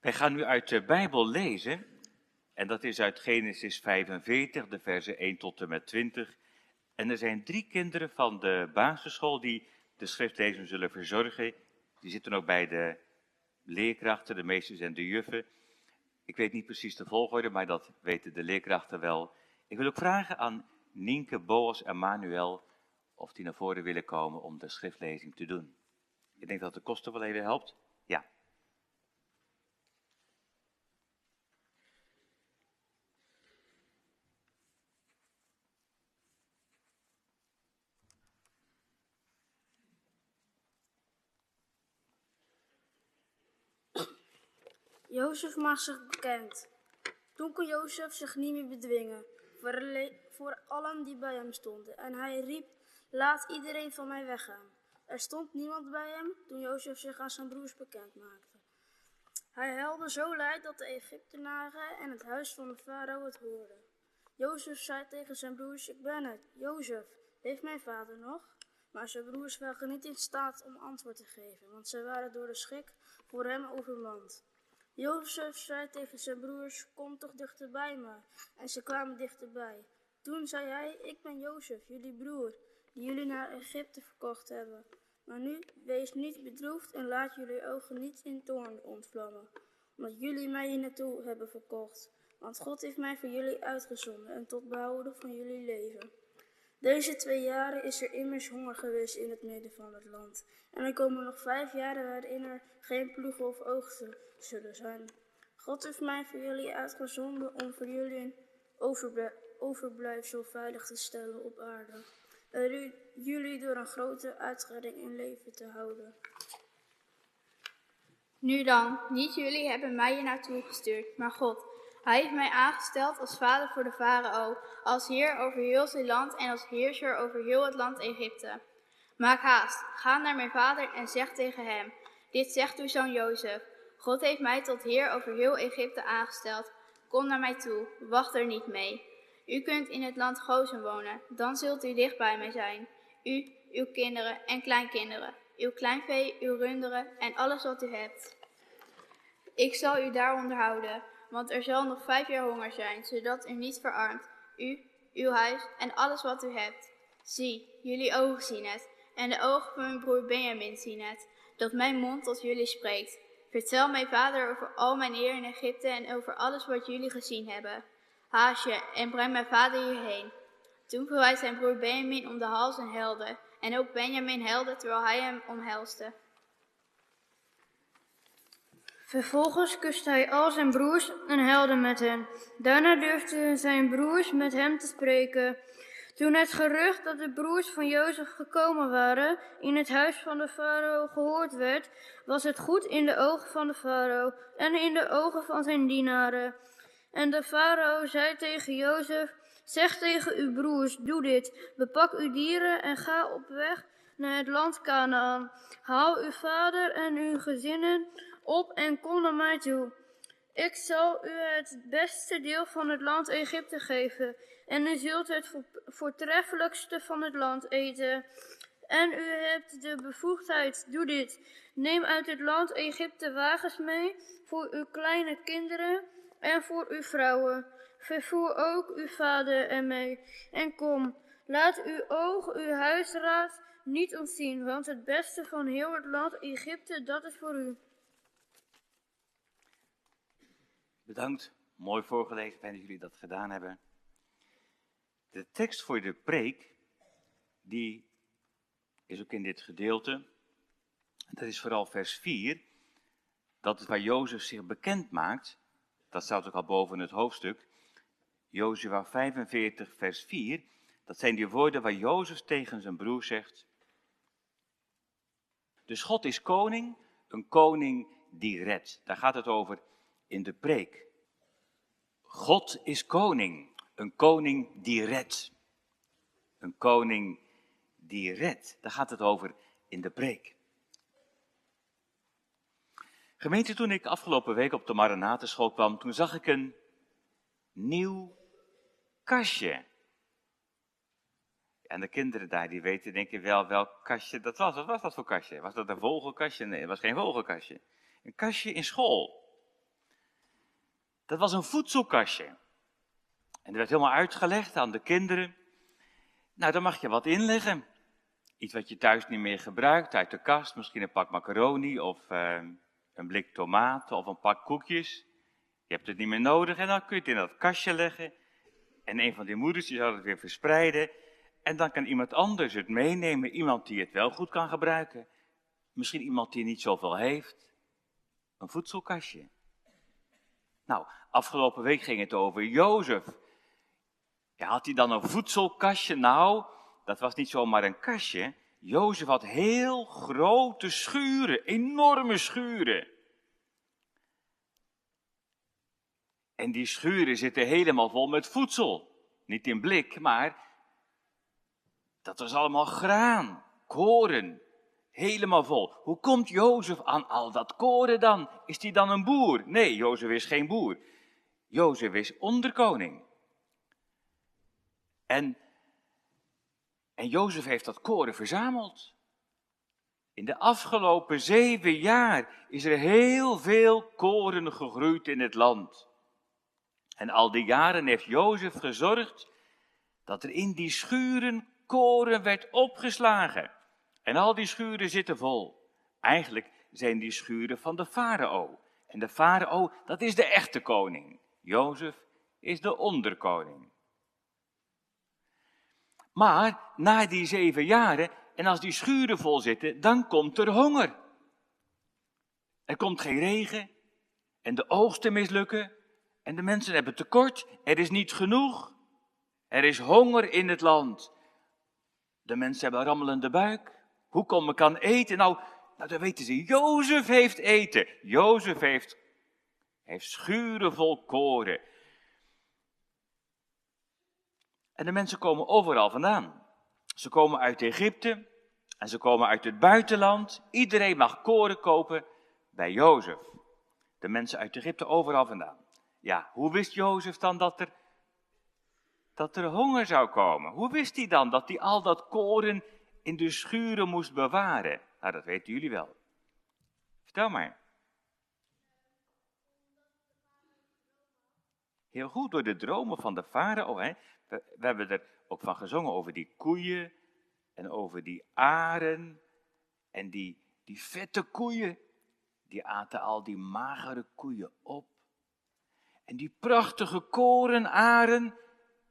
Wij gaan nu uit de Bijbel lezen. En dat is uit Genesis 45, de versen 1 tot en met 20. En er zijn drie kinderen van de basisschool die de schriftlezing zullen verzorgen. Die zitten ook bij de leerkrachten, de meesters en de juffen. Ik weet niet precies de volgorde, maar dat weten de leerkrachten wel. Ik wil ook vragen aan Nienke, Boas en Manuel of die naar voren willen komen om de schriftlezing te doen. Ik denk dat de kosten wel even helpt. Ja. Jozef maakt zich bekend. Toen kon Jozef zich niet meer bedwingen voor, voor allen die bij hem stonden. En hij riep, laat iedereen van mij weggaan. Er stond niemand bij hem toen Jozef zich aan zijn broers bekend maakte. Hij huilde zo luid dat de Egyptenaren en het huis van de farao het hoorden. Jozef zei tegen zijn broers, ik ben het, Jozef, heeft mijn vader nog? Maar zijn broers waren niet in staat om antwoord te geven, want zij waren door de schrik voor hem overmand. Jozef zei tegen zijn broers, kom toch dichter bij me. En ze kwamen dichterbij. Toen zei hij, ik ben Jozef, jullie broer, die jullie naar Egypte verkocht hebben. Maar nu, wees niet bedroefd en laat jullie ogen niet in toorn ontvlammen, omdat jullie mij hier naartoe hebben verkocht. Want God heeft mij voor jullie uitgezonden en tot behouden van jullie leven. Deze twee jaren is er immers honger geweest in het midden van het land. En er komen nog vijf jaren waarin er geen ploegen of oogsten zullen zijn. God heeft mij voor jullie uitgezonden om voor jullie een overblijfsel veilig te stellen op aarde. En jullie door een grote uitredding in leven te houden. Nu dan, niet jullie hebben mij hier naartoe gestuurd, maar God. Hij heeft mij aangesteld als vader voor de farao, als heer over heel zijn land en als heerser over heel het land Egypte. Maak haast, ga naar mijn vader en zeg tegen hem, dit zegt uw zoon Jozef. God heeft mij tot heer over heel Egypte aangesteld. Kom naar mij toe, wacht er niet mee. U kunt in het land Gozen wonen, dan zult u dicht bij mij zijn. U, uw kinderen en kleinkinderen, uw kleinvee, uw runderen en alles wat u hebt. Ik zal u daar onderhouden, want er zal nog vijf jaar honger zijn, zodat u niet verarmt. U, uw huis en alles wat u hebt. Zie, jullie ogen zien het, en de ogen van mijn broer Benjamin zien het, dat mijn mond tot jullie spreekt. Vertel mijn vader over al mijn eer in Egypte en over alles wat jullie gezien hebben. Haast je en breng mijn vader hierheen. Toen viel hij zijn broer Benjamin om de hals en helde. En ook Benjamin helde terwijl hij hem omhelste. Vervolgens kuste hij al zijn broers en helde met hen. Daarna durfden zijn broers met hem te spreken. Toen het gerucht dat de broers van Jozef gekomen waren in het huis van de farao gehoord werd, was het goed in de ogen van de farao en in de ogen van zijn dienaren. En de farao zei tegen Jozef, zeg tegen uw broers, doe dit, bepak uw dieren en ga op weg naar het land Canaan. Haal uw vader en uw gezinnen op en kom naar mij toe. Ik zal u het beste deel van het land Egypte geven en u zult het voortreffelijkste van het land eten. En u hebt de bevoegdheid, doe dit. Neem uit het land Egypte wagens mee voor uw kleine kinderen en voor uw vrouwen. Vervoer ook uw vader ermee. En kom, laat uw oog uw huisraad niet ontzien, want het beste van heel het land Egypte, dat is voor u. Bedankt, mooi voorgelezen, fijn dat jullie dat gedaan hebben. De tekst voor de preek, die is ook in dit gedeelte. Dat is vooral vers 4. Dat is waar Jozef zich bekend maakt. Dat staat ook al boven het hoofdstuk. Jozua 45, vers 4. Dat zijn die woorden waar Jozef tegen zijn broer zegt. Dus God is koning, een koning die redt. Daar gaat het over in de preek. God is koning, een koning die redt. Een koning die redt. Daar gaat het over in de preek. Gemeente, toen ik afgelopen week op de Maranatenschool kwam, toen zag ik een nieuw kastje. En de kinderen daar, die weten denk ik wel welk kastje dat was. Wat was dat voor kastje? Was dat een vogelkastje? Nee, het was geen vogelkastje. Een kastje in school. Dat was een voedselkastje. En er werd helemaal uitgelegd aan de kinderen. Nou, daar mag je wat inleggen. Iets wat je thuis niet meer gebruikt, uit de kast. Misschien een pak macaroni of uh, een blik tomaten of een pak koekjes. Je hebt het niet meer nodig en dan kun je het in dat kastje leggen. En een van die moeders die zal het weer verspreiden. En dan kan iemand anders het meenemen. Iemand die het wel goed kan gebruiken. Misschien iemand die niet zoveel heeft. Een voedselkastje. Nou, afgelopen week ging het over Jozef. Had hij dan een voedselkastje? Nou, dat was niet zomaar een kastje. Jozef had heel grote schuren, enorme schuren. En die schuren zitten helemaal vol met voedsel. Niet in blik, maar dat was allemaal graan, koren, helemaal vol. Hoe komt Jozef aan al dat koren dan? Is hij dan een boer? Nee, Jozef is geen boer. Jozef is onderkoning. En, en Jozef heeft dat koren verzameld. In de afgelopen zeven jaar is er heel veel koren gegroeid in het land. En al die jaren heeft Jozef gezorgd dat er in die schuren koren werd opgeslagen. En al die schuren zitten vol. Eigenlijk zijn die schuren van de farao. En de farao, dat is de echte koning. Jozef is de onderkoning. Maar na die zeven jaren, en als die schuren vol zitten, dan komt er honger. Er komt geen regen, en de oogsten mislukken, en de mensen hebben tekort, er is niet genoeg. Er is honger in het land. De mensen hebben rammelende buik. Hoe kom ik aan eten? Nou, nou, dan weten ze, Jozef heeft eten. Jozef heeft, heeft schuren vol koren. En de mensen komen overal vandaan. Ze komen uit Egypte en ze komen uit het buitenland. Iedereen mag koren kopen bij Jozef. De mensen uit Egypte overal vandaan. Ja, hoe wist Jozef dan dat er, dat er honger zou komen? Hoe wist hij dan dat hij al dat koren in de schuren moest bewaren? Nou, dat weten jullie wel. Vertel maar. Heel goed, door de dromen van de farao. We hebben er ook van gezongen over die koeien en over die aren en die, die vette koeien. Die aten al die magere koeien op. En die prachtige korenaren,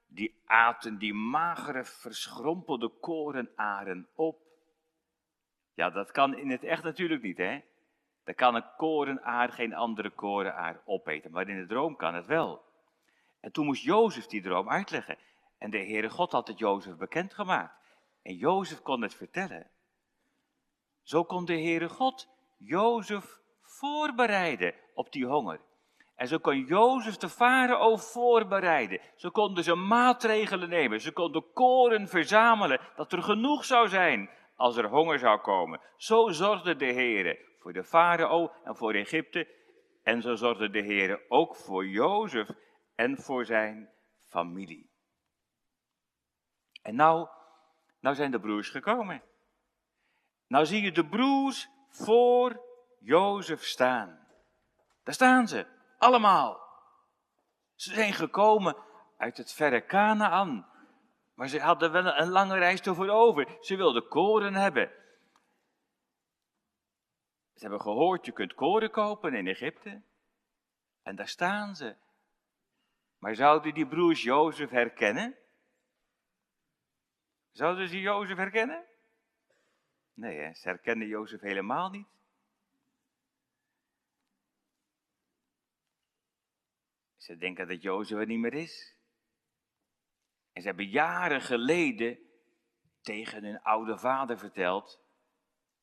die aten die magere, verschrompelde korenaren op. Ja, dat kan in het echt natuurlijk niet, hè? Dan kan een korenaar geen andere korenaar opeten, maar in de droom kan het wel. En toen moest Jozef die droom uitleggen. En de Heere God had het Jozef bekendgemaakt. En Jozef kon het vertellen. Zo kon de Heere God Jozef voorbereiden op die honger. En zo kon Jozef de farao voorbereiden. Ze konden ze maatregelen nemen. Ze konden koren verzamelen, dat er genoeg zou zijn als er honger zou komen. Zo zorgde de Heere voor de farao en voor Egypte. En zo zorgde de Heere ook voor Jozef en voor zijn familie. En nou, nou zijn de broers gekomen. Nou zie je de broers voor Jozef staan. Daar staan ze, allemaal. Ze zijn gekomen uit het verre Canaan. Maar ze hadden wel een lange reis ervoor over. Ze wilden koren hebben. Ze hebben gehoord, je kunt koren kopen in Egypte. En daar staan ze. Maar zouden die broers Jozef herkennen? Zouden ze Jozef herkennen? Nee, hè? ze herkennen Jozef helemaal niet. Ze denken dat Jozef er niet meer is. En ze hebben jaren geleden tegen hun oude vader verteld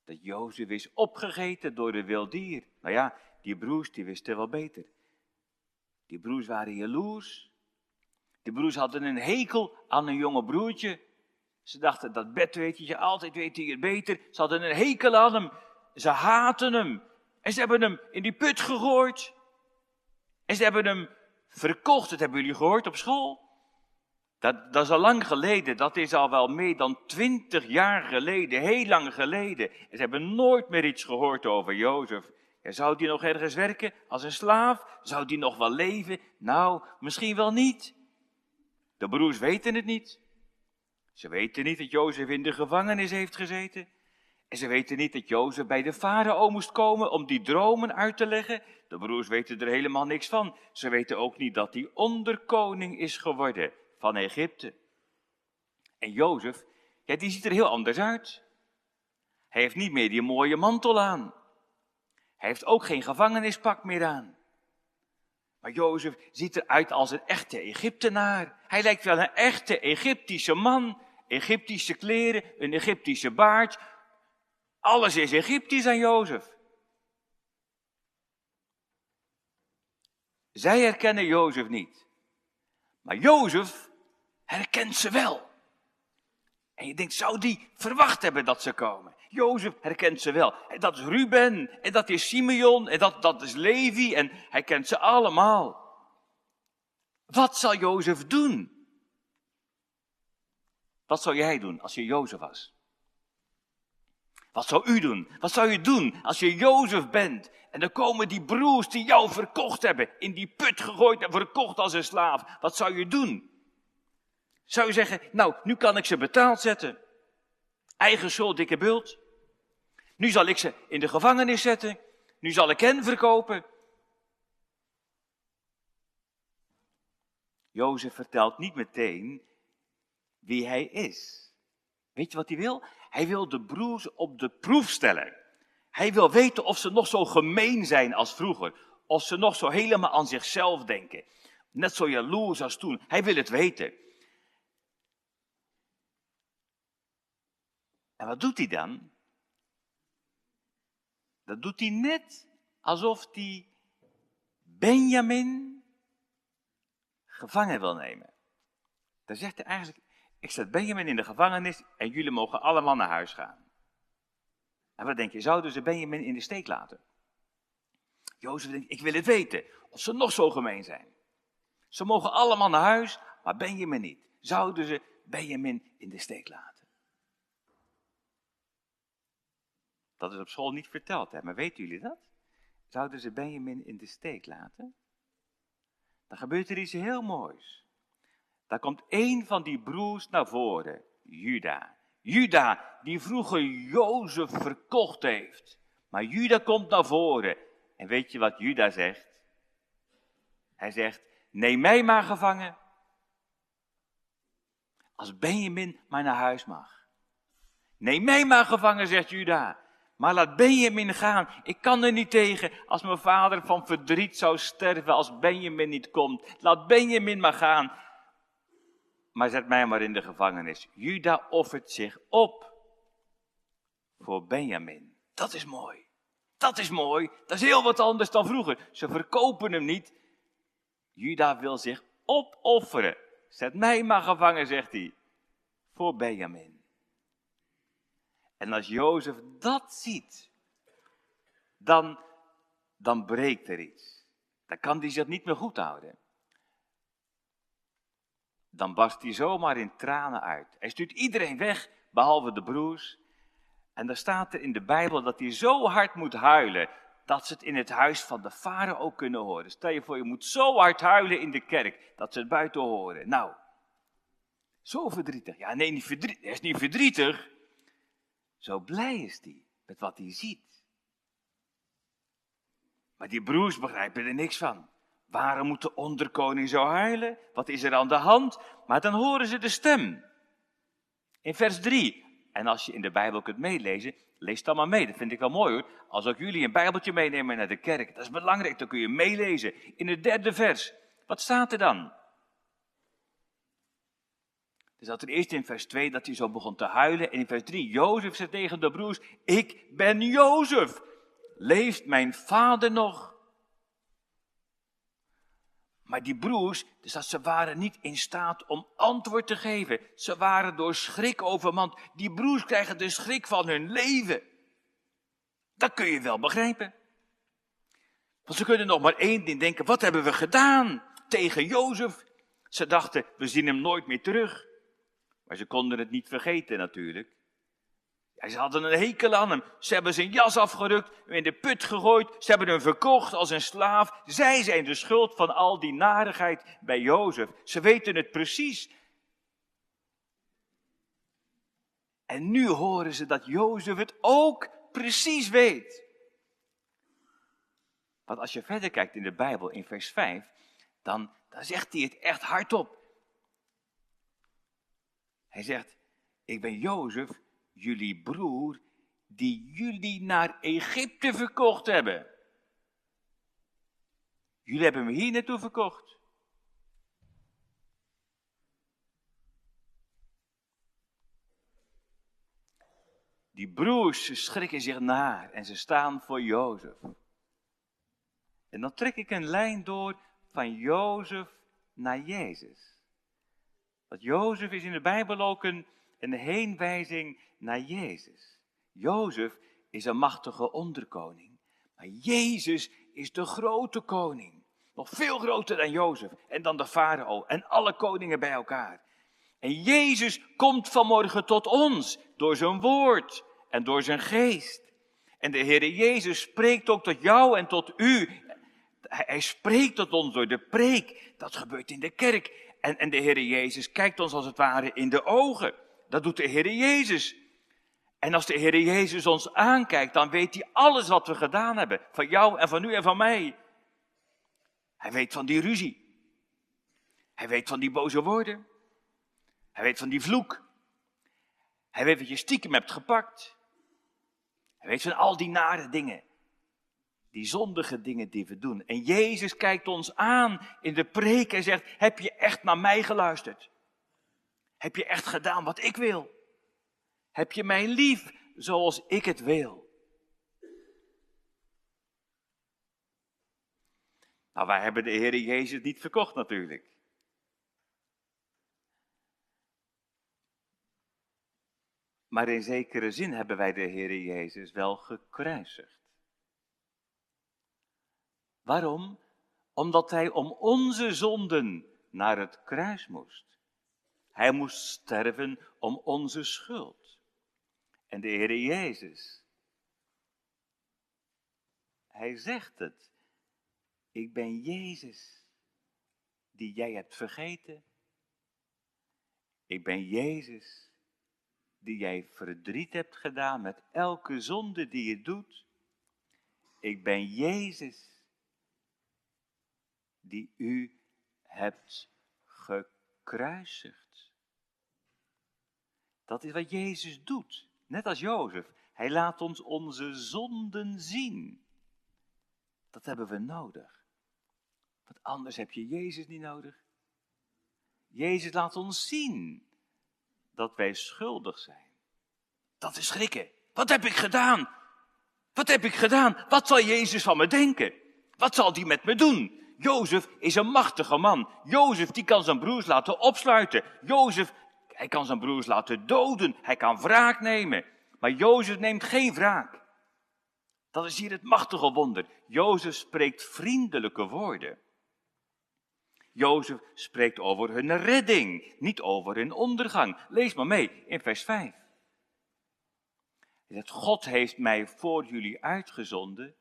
dat Jozef is opgegeten door de wildier. Nou ja, die broers die wisten wel beter. Die broers waren jaloers. Die broers hadden een hekel aan een jonge broertje. Ze dachten, dat bed weet je, altijd weet hij het beter. Ze hadden een hekel aan hem. Ze haten hem. En ze hebben hem in die put gegooid. En ze hebben hem verkocht. Dat hebben jullie gehoord op school. Dat, dat is al lang geleden. Dat is al wel meer dan twintig jaar geleden. Heel lang geleden. En ze hebben nooit meer iets gehoord over Jozef. Ja, zou die nog ergens werken als een slaaf? Zou die nog wel leven? Nou, misschien wel niet. De broers weten het niet. Ze weten niet dat Jozef in de gevangenis heeft gezeten. En ze weten niet dat Jozef bij de farao moest komen om die dromen uit te leggen. De broers weten er helemaal niks van. Ze weten ook niet dat hij onderkoning is geworden van Egypte. En Jozef, ja, die ziet er heel anders uit. Hij heeft niet meer die mooie mantel aan. Hij heeft ook geen gevangenispak meer aan. Maar Jozef ziet eruit als een echte Egyptenaar. Hij lijkt wel een echte Egyptische man. Egyptische kleren, een Egyptische baard. Alles is Egyptisch aan Jozef. Zij herkennen Jozef niet. Maar Jozef herkent ze wel. En je denkt, zou die verwacht hebben dat ze komen? Jozef herkent ze wel. Dat is Ruben, en dat is Simeon, en dat, dat is Levi, en hij kent ze allemaal. Wat zal Jozef doen? Wat zou jij doen als je Jozef was? Wat zou u doen? Wat zou je doen als je Jozef bent? En dan komen die broers die jou verkocht hebben, in die put gegooid en verkocht als een slaaf. Wat zou je doen? Zou je zeggen, nou, nu kan ik ze betaald zetten. Eigen schuld, dikke bult. Nu zal ik ze in de gevangenis zetten. Nu zal ik hen verkopen. Jozef vertelt niet meteen wie hij is. Weet je wat hij wil? Hij wil de broers op de proef stellen. Hij wil weten of ze nog zo gemeen zijn als vroeger. Of ze nog zo helemaal aan zichzelf denken. Net zo jaloers als toen. Hij wil het weten. En wat doet hij dan? Dat doet hij net alsof hij Benjamin gevangen wil nemen. Dan zegt hij eigenlijk, ik zet Benjamin in de gevangenis en jullie mogen allemaal naar huis gaan. En wat denk je, zouden ze Benjamin in de steek laten? Jozef denkt, ik wil het weten, of ze nog zo gemeen zijn. Ze mogen allemaal naar huis, maar Benjamin niet. Zouden ze Benjamin in de steek laten? Dat is op school niet verteld, hè? maar weten jullie dat? Zouden ze Benjamin in de steek laten? Dan gebeurt er iets heel moois. Daar komt één van die broers naar voren, Juda. Juda, die vroeger Jozef verkocht heeft. Maar Juda komt naar voren. En weet je wat Juda zegt? Hij zegt, neem mij maar gevangen. Als Benjamin maar naar huis mag. Neem mij maar gevangen, zegt Juda. Maar laat Benjamin gaan. Ik kan er niet tegen als mijn vader van verdriet zou sterven als Benjamin niet komt. Laat Benjamin maar gaan maar zet mij maar in de gevangenis. Juda offert zich op voor Benjamin. Dat is mooi. Dat is mooi. Dat is heel wat anders dan vroeger. Ze verkopen hem niet. Juda wil zich opofferen. Zet mij maar gevangen, zegt hij, voor Benjamin. En als Jozef dat ziet, dan, dan breekt er iets. Dan kan hij zich niet meer goed houden dan barst hij zomaar in tranen uit. Hij stuurt iedereen weg, behalve de broers. En dan staat er in de Bijbel dat hij zo hard moet huilen, dat ze het in het huis van de farao kunnen horen. Stel je voor, je moet zo hard huilen in de kerk, dat ze het buiten horen. Nou, zo verdrietig. Ja, nee, niet verdrietig. hij is niet verdrietig. Zo blij is hij met wat hij ziet. Maar die broers begrijpen er niks van. Waarom moet de onderkoning zo huilen? Wat is er aan de hand? Maar dan horen ze de stem. In vers 3. En als je in de Bijbel kunt meelezen, lees dan maar mee. Dat vind ik wel mooi hoor. Als ook jullie een Bijbeltje meenemen naar de kerk. Dat is belangrijk, dan kun je meelezen. In het derde vers. Wat staat er dan? Er staat er eerst in vers 2 dat hij zo begon te huilen. En in vers 3, Jozef zei tegen de broers, ik ben Jozef. Leeft mijn vader nog? Maar die broers, dus dat ze waren niet in staat om antwoord te geven. Ze waren door schrik overmand. Die broers krijgen de schrik van hun leven. Dat kun je wel begrijpen. Want ze kunnen nog maar één ding denken. Wat hebben we gedaan tegen Jozef? Ze dachten, we zien hem nooit meer terug. Maar ze konden het niet vergeten natuurlijk. Ze hadden een hekel aan hem. Ze hebben zijn jas afgerukt, hem in de put gegooid. Ze hebben hem verkocht als een slaaf. Zij zijn de schuld van al die narigheid bij Jozef. Ze weten het precies. En nu horen ze dat Jozef het ook precies weet. Want als je verder kijkt in de Bijbel, in vers 5, dan, dan zegt hij het echt hardop. Hij zegt, ik ben Jozef, jullie broer, die jullie naar Egypte verkocht hebben. Jullie hebben me hier naartoe verkocht. Die broers schrikken zich naar en ze staan voor Jozef. En dan trek ik een lijn door van Jozef naar Jezus. Want Jozef is in de Bijbel ook een, een heenwijzing naar Jezus. Jozef is een machtige onderkoning. Maar Jezus is de grote koning. Nog veel groter dan Jozef en dan de farao en alle koningen bij elkaar. En Jezus komt vanmorgen tot ons door zijn woord en door zijn geest. En de Heere Jezus spreekt ook tot jou en tot u. Hij, spreekt tot ons door de preek. Dat gebeurt in de kerk. En, de Heere Jezus kijkt ons als het ware in de ogen. Dat doet de Heere Jezus. En als de Heere Jezus ons aankijkt, dan weet hij alles wat we gedaan hebben. Van jou en van u en van mij. Hij weet van die ruzie. Hij weet van die boze woorden. Hij weet van die vloek. Hij weet wat je stiekem hebt gepakt. Hij weet van al die nare dingen. Die zondige dingen die we doen. En Jezus kijkt ons aan in de preek en zegt, heb je echt naar mij geluisterd? Heb je echt gedaan wat ik wil? Heb je mij lief zoals ik het wil? Nou, wij hebben de Heer Jezus niet verkocht natuurlijk. Maar in zekere zin hebben wij de Heer Jezus wel gekruisigd. Waarom? Omdat hij om onze zonden naar het kruis moest. Hij moest sterven om onze schuld. En de Heer Jezus, hij zegt het. Ik ben Jezus die jij hebt vergeten. Ik ben Jezus die jij verdriet hebt gedaan met elke zonde die je doet. Ik ben Jezus die u hebt gekruisigd. Dat is wat Jezus doet, net als Jozef. Hij laat ons onze zonden zien. Dat hebben we nodig. Want anders heb je Jezus niet nodig. Jezus laat ons zien dat wij schuldig zijn. Dat is schrikken. Wat heb ik gedaan? Wat heb ik gedaan? Wat zal Jezus van me denken? Wat zal die met me doen? Jozef is een machtige man. Jozef die kan zijn broers laten opsluiten. Jozef, hij kan zijn broers laten doden. Hij kan wraak nemen. Maar Jozef neemt geen wraak. Dat is hier het machtige wonder. Jozef spreekt vriendelijke woorden. Jozef spreekt over hun redding, niet over hun ondergang. Lees maar mee in vers 5. Hij zegt, God heeft mij voor jullie uitgezonden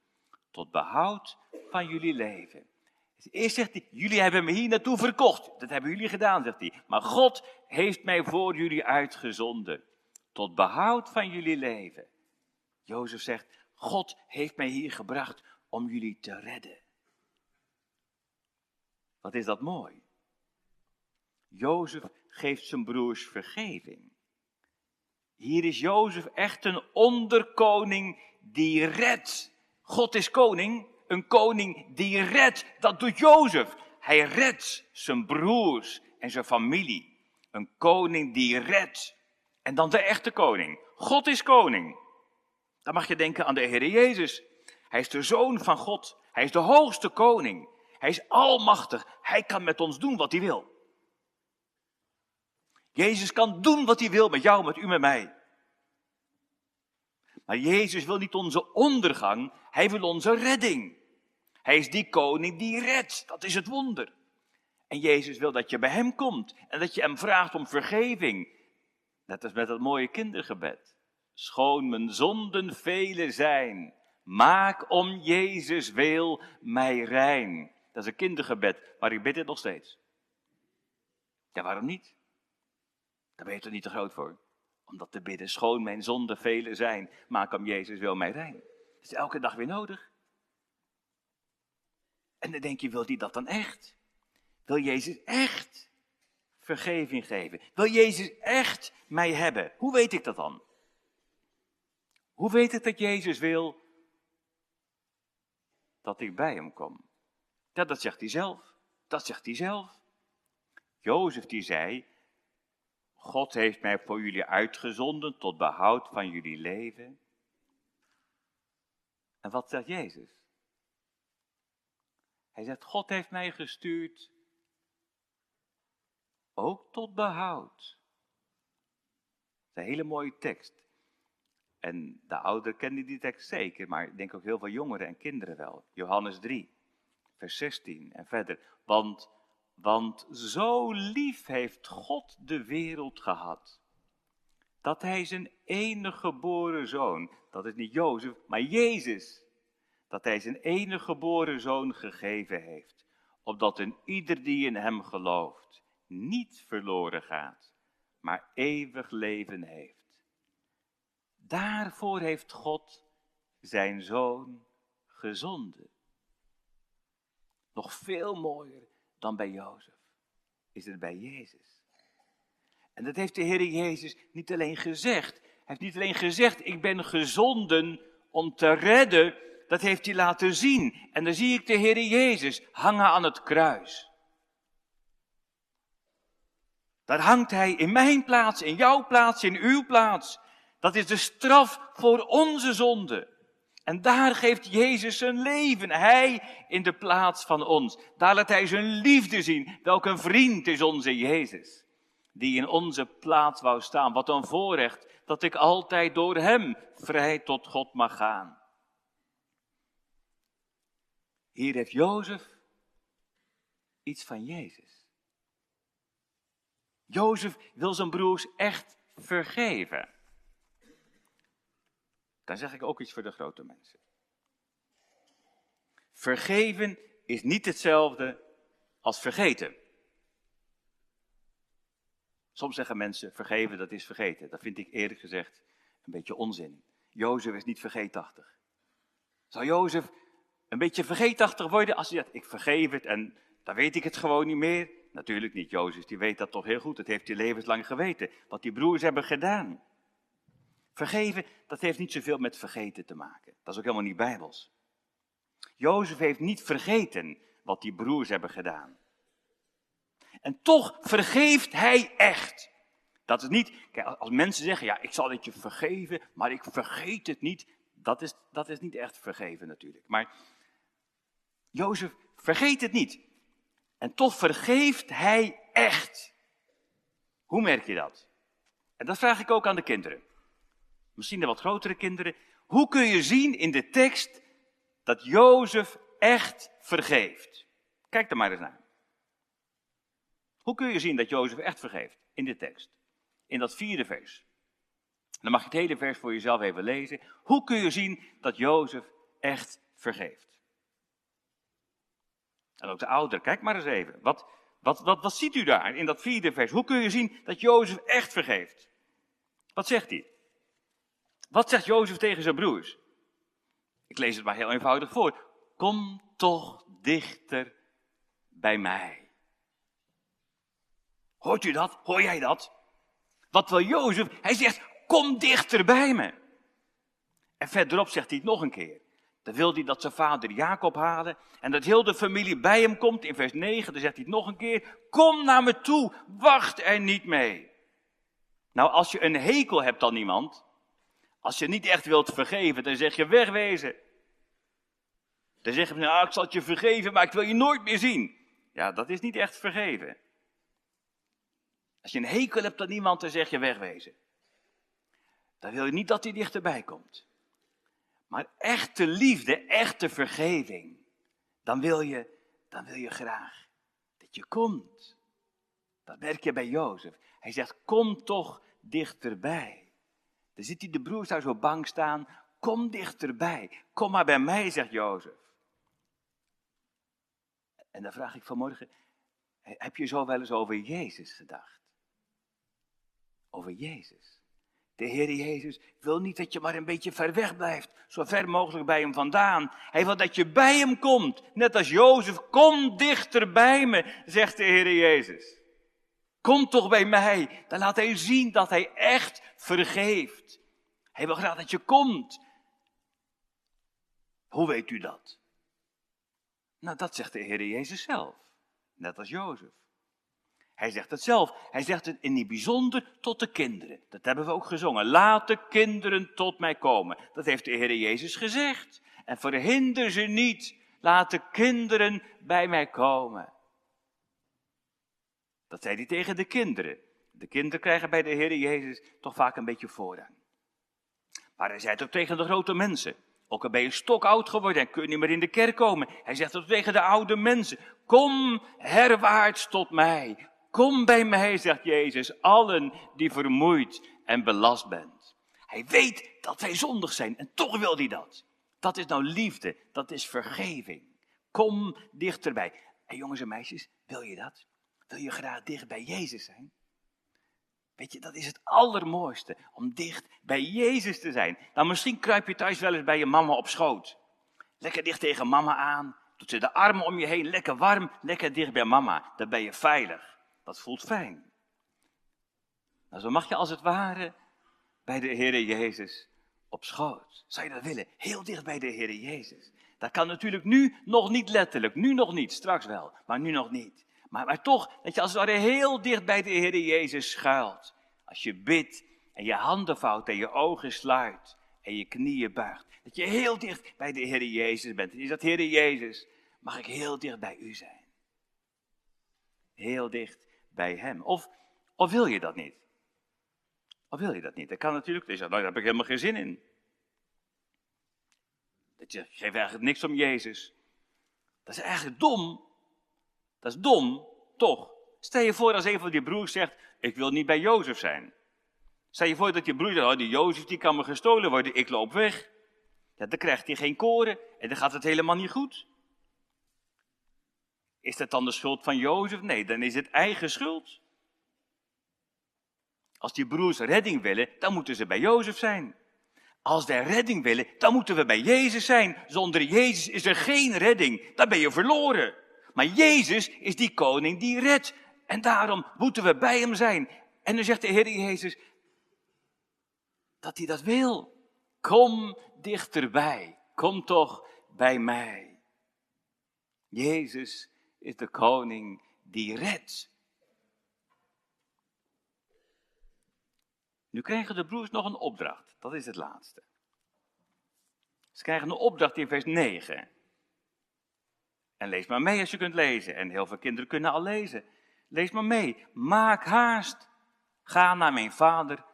tot behoud van jullie leven. Eerst zegt hij, jullie hebben me hier naartoe verkocht. Dat hebben jullie gedaan, zegt hij. Maar God heeft mij voor jullie uitgezonden. Tot behoud van jullie leven. Jozef zegt, God heeft mij hier gebracht om jullie te redden. Wat is dat mooi. Jozef geeft zijn broers vergeving. Hier is Jozef echt een onderkoning die redt. God is koning, een koning die redt. Dat doet Jozef. Hij redt zijn broers en zijn familie. Een koning die redt. En dan de echte koning. God is koning. Dan mag je denken aan de Heer Jezus. Hij is de zoon van God. Hij is de hoogste koning. Hij is almachtig. Hij kan met ons doen wat hij wil. Jezus kan doen wat hij wil met jou, met u, met mij. Maar Jezus wil niet onze ondergang, hij wil onze redding. Hij is die koning die redt, dat is het wonder. En Jezus wil dat je bij hem komt en dat je hem vraagt om vergeving. Net als met dat mooie kindergebed. schoon mijn zonden vele zijn. Maak om Jezus wil mij rein. Dat is een kindergebed, maar ik bid het nog steeds. Ja, waarom niet? Daar ben je toch niet te groot voor? Om dat te bidden, schoon mijn zonden vele zijn. Maak om Jezus wil mij rein. Dat is elke dag weer nodig. En dan denk je, wil hij dat dan echt? Wil Jezus echt vergeving geven? Wil Jezus echt mij hebben? Hoe weet ik dat dan? Hoe weet ik dat Jezus wil dat ik bij hem kom? Ja, dat zegt hij zelf. Dat zegt hij zelf. Jozef die zei, God heeft mij voor jullie uitgezonden tot behoud van jullie leven. En wat zegt Jezus? Hij zegt, God heeft mij gestuurd ook tot behoud. Dat is een hele mooie tekst. En de ouderen kennen die tekst zeker, maar ik denk ook heel veel jongeren en kinderen wel. Johannes 3, vers 16 en verder. Want, want zo lief heeft God de wereld gehad, dat hij zijn enige geboren zoon, dat is niet Jozef, maar Jezus, dat hij zijn enige geboren zoon gegeven heeft, opdat een ieder die in hem gelooft niet verloren gaat, maar eeuwig leven heeft. Daarvoor heeft God zijn zoon gezonden. Nog veel mooier dan bij Jozef is het bij Jezus. En dat heeft de Heer Jezus niet alleen gezegd. Hij heeft niet alleen gezegd, ik ben gezonden om te redden. Dat heeft hij laten zien. En dan zie ik de Heer Jezus hangen aan het kruis. Daar hangt hij in mijn plaats, in jouw plaats, in uw plaats. Dat is de straf voor onze zonde. En daar geeft Jezus zijn leven, hij in de plaats van ons. Daar laat hij zijn liefde zien. Welk een vriend is onze Jezus, die in onze plaats wou staan. Wat een voorrecht dat ik altijd door hem vrij tot God mag gaan. Hier heeft Jozef iets van Jezus. Jozef wil zijn broers echt vergeven. Dan zeg ik ook iets voor de grote mensen. Vergeven is niet hetzelfde als vergeten. Soms zeggen mensen, vergeven dat is vergeten. Dat vind ik eerlijk gezegd een beetje onzin. Jozef is niet vergeetachtig. Zou Jozef een beetje vergeetachtig worden als hij zegt, ik vergeef het en dan weet ik het gewoon niet meer? Natuurlijk niet, Jozef, die weet dat toch heel goed. Dat heeft hij levenslang geweten, wat die broers hebben gedaan. Vergeven, dat heeft niet zoveel met vergeten te maken. Dat is ook helemaal niet bijbels. Jozef heeft niet vergeten wat die broers hebben gedaan. En toch vergeeft hij echt. Dat is niet, kijk, als mensen zeggen, ja, ik zal het je vergeven, maar ik vergeet het niet. Dat is, dat is niet echt vergeven natuurlijk. Maar Jozef vergeet het niet. En toch vergeeft hij echt. Hoe merk je dat? En dat vraag ik ook aan de kinderen misschien de wat grotere kinderen. Hoe kun je zien in de tekst dat Jozef echt vergeeft? Kijk er maar eens naar. Hoe kun je zien dat Jozef echt vergeeft in de tekst? In dat vierde vers. Dan mag je het hele vers voor jezelf even lezen. Hoe kun je zien dat Jozef echt vergeeft? En ook de ouder, kijk maar eens even. Wat, wat, wat, wat ziet u daar in dat vierde vers? Hoe kun je zien dat Jozef echt vergeeft? Wat zegt hij? Wat zegt Jozef tegen zijn broers? Ik lees het maar heel eenvoudig voor. Kom toch dichter bij mij. Hoort u dat? Hoor jij dat? Wat wil Jozef? Hij zegt, kom dichter bij me. En verderop zegt hij het nog een keer. Dan wil hij dat zijn vader Jacob halen en dat heel de familie bij hem komt. In vers 9, dan zegt hij het nog een keer. Kom naar me toe, wacht er niet mee. Nou, als je een hekel hebt aan iemand, als je niet echt wilt vergeven, dan zeg je wegwezen. Dan zeg je, nou, ik zal het je vergeven, maar ik wil je nooit meer zien. Ja, dat is niet echt vergeven. Als je een hekel hebt aan iemand, dan zeg je wegwezen. Dan wil je niet dat hij dichterbij komt. Maar echte liefde, echte vergeving, dan wil je, dan wil je graag dat je komt. Dat merk je bij Jozef. Hij zegt, kom toch dichterbij. Dan ziet hij de broers daar zo bang staan. Kom dichterbij. Kom maar bij mij, zegt Jozef. En dan vraag ik vanmorgen, heb je zo wel eens over Jezus gedacht? Over Jezus. De Heer Jezus wil niet dat je maar een beetje ver weg blijft, zo ver mogelijk bij Hem vandaan. Hij wil dat je bij Hem komt, net als Jozef. Kom dichter bij me, zegt de Heer Jezus. Kom toch bij mij, dan laat Hij zien dat Hij echt vergeeft. Hij wil graag dat je komt. Hoe weet u dat? Nou, dat zegt de Heer Jezus zelf, net als Jozef. Hij zegt het zelf. Hij zegt het in het bijzonder tot de kinderen. Dat hebben we ook gezongen. Laat de kinderen tot mij komen. Dat heeft de Heer Jezus gezegd. En verhinder ze niet. Laat de kinderen bij mij komen. Dat zei hij tegen de kinderen. De kinderen krijgen bij de Heer Jezus toch vaak een beetje voorrang. Maar hij zei het ook tegen de grote mensen. Ook al ben je stok oud geworden en kun je niet meer in de kerk komen. Hij zegt het tegen de oude mensen. Kom herwaarts tot mij. Kom bij mij, zegt Jezus, allen die vermoeid en belast bent. Hij weet dat wij zondig zijn en toch wil hij dat. Dat is nou liefde, dat is vergeving. Kom dichterbij. En jongens en meisjes, wil je dat? Wil je graag dicht bij Jezus zijn? Weet je, dat is het allermooiste, om dicht bij Jezus te zijn. Nou, misschien kruip je thuis wel eens bij je mama op schoot. Lekker dicht tegen mama aan, doet ze de armen om je heen, lekker warm, lekker dicht bij mama. Dan ben je veilig. Dat voelt fijn. Nou, zo mag je als het ware bij de Heere Jezus op schoot. Zou je dat willen? Heel dicht bij de Heere Jezus. Dat kan natuurlijk nu nog niet letterlijk, nu nog niet, straks wel, maar nu nog niet. Maar, maar toch, dat je als het ware heel dicht bij de Heere Jezus schuilt. Als je bidt en je handen vouwt en je ogen sluit en je knieën buigt. Dat je heel dicht bij de Heere Jezus bent. En is dat Heere Jezus, mag ik heel dicht bij u zijn. Heel dicht bij hem. Of, of wil je dat niet? Of wil je dat niet? Dat kan natuurlijk. Dus nou, daar heb ik helemaal geen zin in. Dat je geeft eigenlijk niks om Jezus. Dat is eigenlijk dom. Dat is dom, toch? Stel je voor als een van die broers zegt, ik wil niet bij Jozef zijn. Stel je voor dat je broer zegt, oh, die Jozef die kan me gestolen worden, ik loop weg. Ja, dan krijgt hij geen koren en dan gaat het helemaal niet goed. Is dat dan de schuld van Jozef? Nee, dan is het eigen schuld. Als die broers redding willen, dan moeten ze bij Jozef zijn. Als wij redding willen, dan moeten we bij Jezus zijn. Zonder Jezus is er geen redding. Dan ben je verloren. Maar Jezus is die koning die redt. En daarom moeten we bij hem zijn. En dan zegt de Heer Jezus dat hij dat wil. Kom dichterbij. Kom toch bij mij. Jezus is de koning die redt. Nu krijgen de broers nog een opdracht. Dat is het laatste. Ze krijgen een opdracht in vers 9. En lees maar mee als je kunt lezen. En heel veel kinderen kunnen al lezen. Lees maar mee. Maak haast. Ga naar mijn vader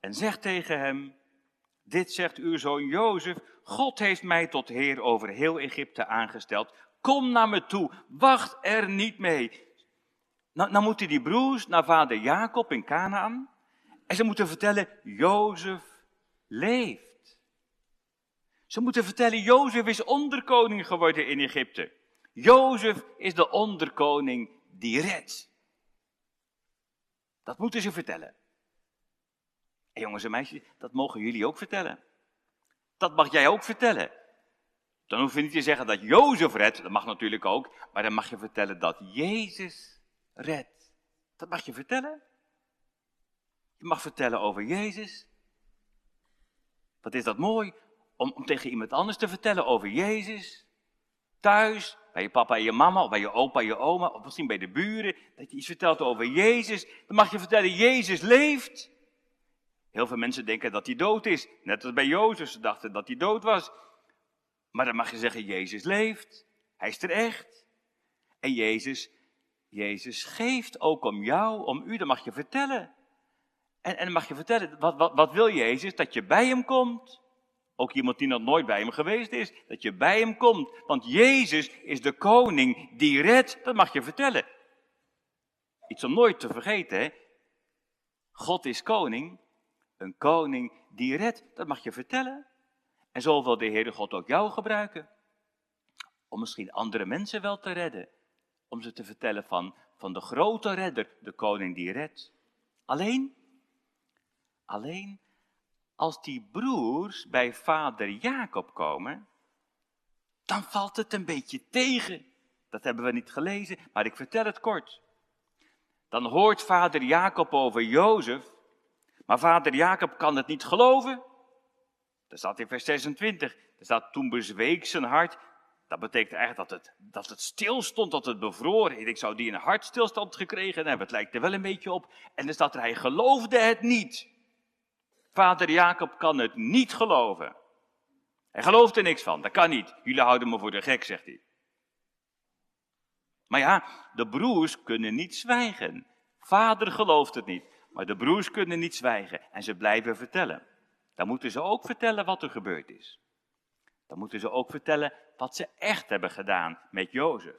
en zeg tegen hem: Dit zegt uw zoon Jozef. God heeft mij tot heer over heel Egypte aangesteld. Kom naar me toe, wacht er niet mee. Nou, nou moeten die broers naar vader Jacob in Canaan. En ze moeten vertellen, Jozef leeft. Ze moeten vertellen, Jozef is onderkoning geworden in Egypte. Jozef is de onderkoning die redt. Dat moeten ze vertellen. En jongens en meisjes, dat mogen jullie ook vertellen. Dat mag jij ook vertellen. Dan hoef je niet te zeggen dat Jozef redt, dat mag natuurlijk ook, maar dan mag je vertellen dat Jezus redt. Dat mag je vertellen. Je mag vertellen over Jezus. Wat is dat mooi om, tegen iemand anders te vertellen over Jezus. Thuis, bij je papa en je mama, bij je opa en je oma, of misschien bij de buren, dat je iets vertelt over Jezus. Dan mag je vertellen, Jezus leeft. Heel veel mensen denken dat hij dood is. Net als bij Jozef, ze dachten dat hij dood was. Maar dan mag je zeggen, Jezus leeft. Hij is er echt. En Jezus, Jezus geeft ook om jou, om u, dat mag je vertellen. En, en dan mag je vertellen, wat, wat, wat wil Jezus? Dat je bij hem komt. Ook iemand die nog nooit bij hem geweest is, dat je bij hem komt. Want Jezus is de koning die redt, dat mag je vertellen. Iets om nooit te vergeten? God is koning, Een koning die redt, dat mag je vertellen. En zo wil de Heere God ook jou gebruiken. Om misschien andere mensen wel te redden. Om ze te vertellen van, van de grote redder, de koning die redt. Alleen, alleen als die broers bij vader Jacob komen, dan valt het een beetje tegen. Dat hebben we niet gelezen, maar ik vertel het kort. Dan hoort vader Jacob over Jozef, maar vader Jacob kan het niet geloven. Dat staat in vers 26. Er staat toen bezweek zijn hart. Dat betekent eigenlijk dat het, dat het stil stond, dat het bevroren. Ik zou die een hartstilstand gekregen hebben. Het lijkt er wel een beetje op. En er staat er, hij geloofde het niet. Vader Jacob kan het niet geloven. Hij gelooft er niks van, dat kan niet. Jullie houden me voor de gek, zegt hij. Maar ja, de broers kunnen niet zwijgen. Vader gelooft het niet, maar de broers kunnen niet zwijgen en ze blijven vertellen. Dan moeten ze ook vertellen wat er gebeurd is. Dan moeten ze ook vertellen wat ze echt hebben gedaan met Jozef.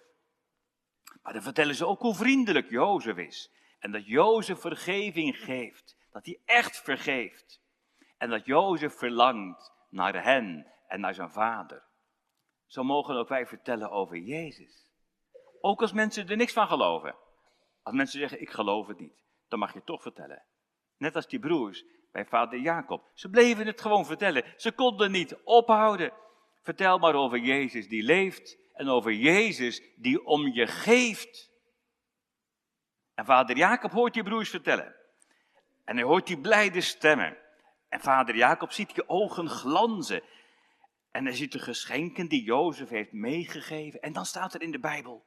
Maar dan vertellen ze ook hoe vriendelijk Jozef is. En dat Jozef vergeving geeft. Dat hij echt vergeeft. En dat Jozef verlangt naar hen en naar zijn vader. Zo mogen ook wij vertellen over Jezus. Ook als mensen er niks van geloven. Als mensen zeggen, ik geloof het niet, dan mag je toch vertellen. Net als die broers bij vader Jacob. Ze bleven het gewoon vertellen. Ze konden niet ophouden. Vertel maar over Jezus die leeft en over Jezus die om je geeft. En vader Jacob hoort die broers vertellen. En hij hoort die blijde stemmen. En vader Jacob ziet je ogen glanzen. En hij ziet de geschenken die Jozef heeft meegegeven. En dan staat er in de Bijbel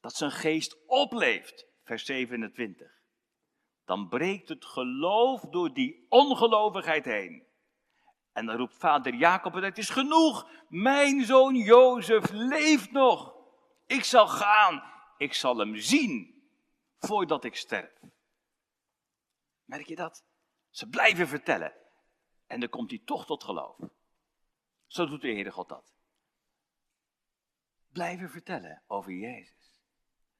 dat zijn geest opleeft. Vers 27. Dan breekt het geloof door die ongelovigheid heen. En dan roept vader Jacob, het is genoeg. Mijn zoon Jozef leeft nog. Ik zal gaan. Ik zal hem zien voordat ik sterf. Merk je dat? Ze blijven vertellen. En dan komt hij toch tot geloof. Zo doet de Heere God dat. Blijven vertellen over Jezus.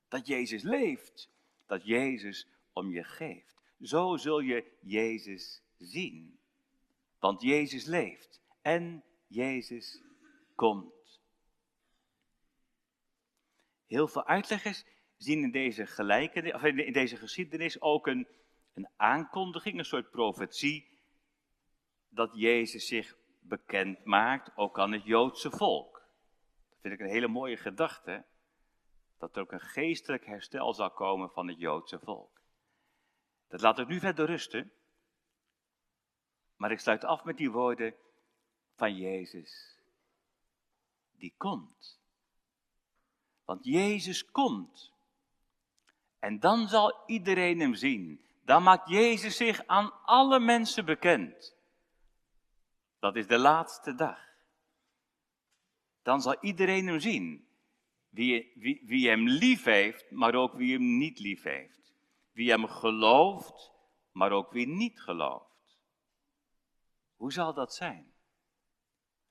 Dat Jezus leeft. Dat Jezus om je geeft. Zo zul je Jezus zien. Want Jezus leeft en Jezus komt. Heel veel uitleggers zien in deze, gelijkenis, of in deze geschiedenis ook een, een aankondiging, een soort profetie, dat Jezus zich bekend maakt, ook aan het Joodse volk. Dat vind ik een hele mooie gedachte, dat er ook een geestelijk herstel zal komen van het Joodse volk. Dat laat ik nu verder rusten, maar ik sluit af met die woorden van Jezus, die komt. Want Jezus komt. En dan zal iedereen hem zien. Dan maakt Jezus zich aan alle mensen bekend. Dat is de laatste dag. Dan zal iedereen hem zien. Wie, wie, wie hem lief heeft, maar ook wie hem niet lief heeft. Wie hem gelooft, maar ook wie niet gelooft. Hoe zal dat zijn?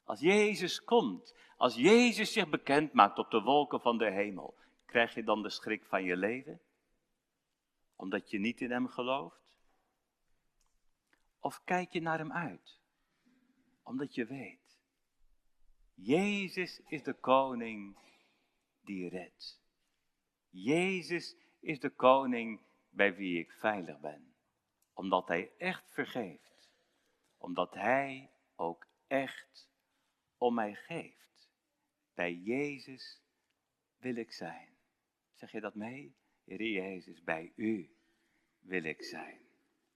Als Jezus komt, als Jezus zich bekend maakt op de wolken van de hemel, krijg je dan de schrik van je leven? Omdat je niet in hem gelooft? Of kijk je naar hem uit? Omdat je weet, Jezus is de koning die redt. Jezus is de koning bij wie ik veilig ben. Omdat hij echt vergeeft. Omdat hij ook echt om mij geeft. Bij Jezus wil ik zijn. Zeg je dat mee? Heer Jezus, bij u wil ik zijn.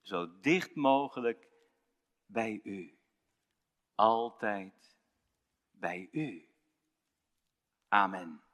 Zo dicht mogelijk bij u altijd bij u. Amen.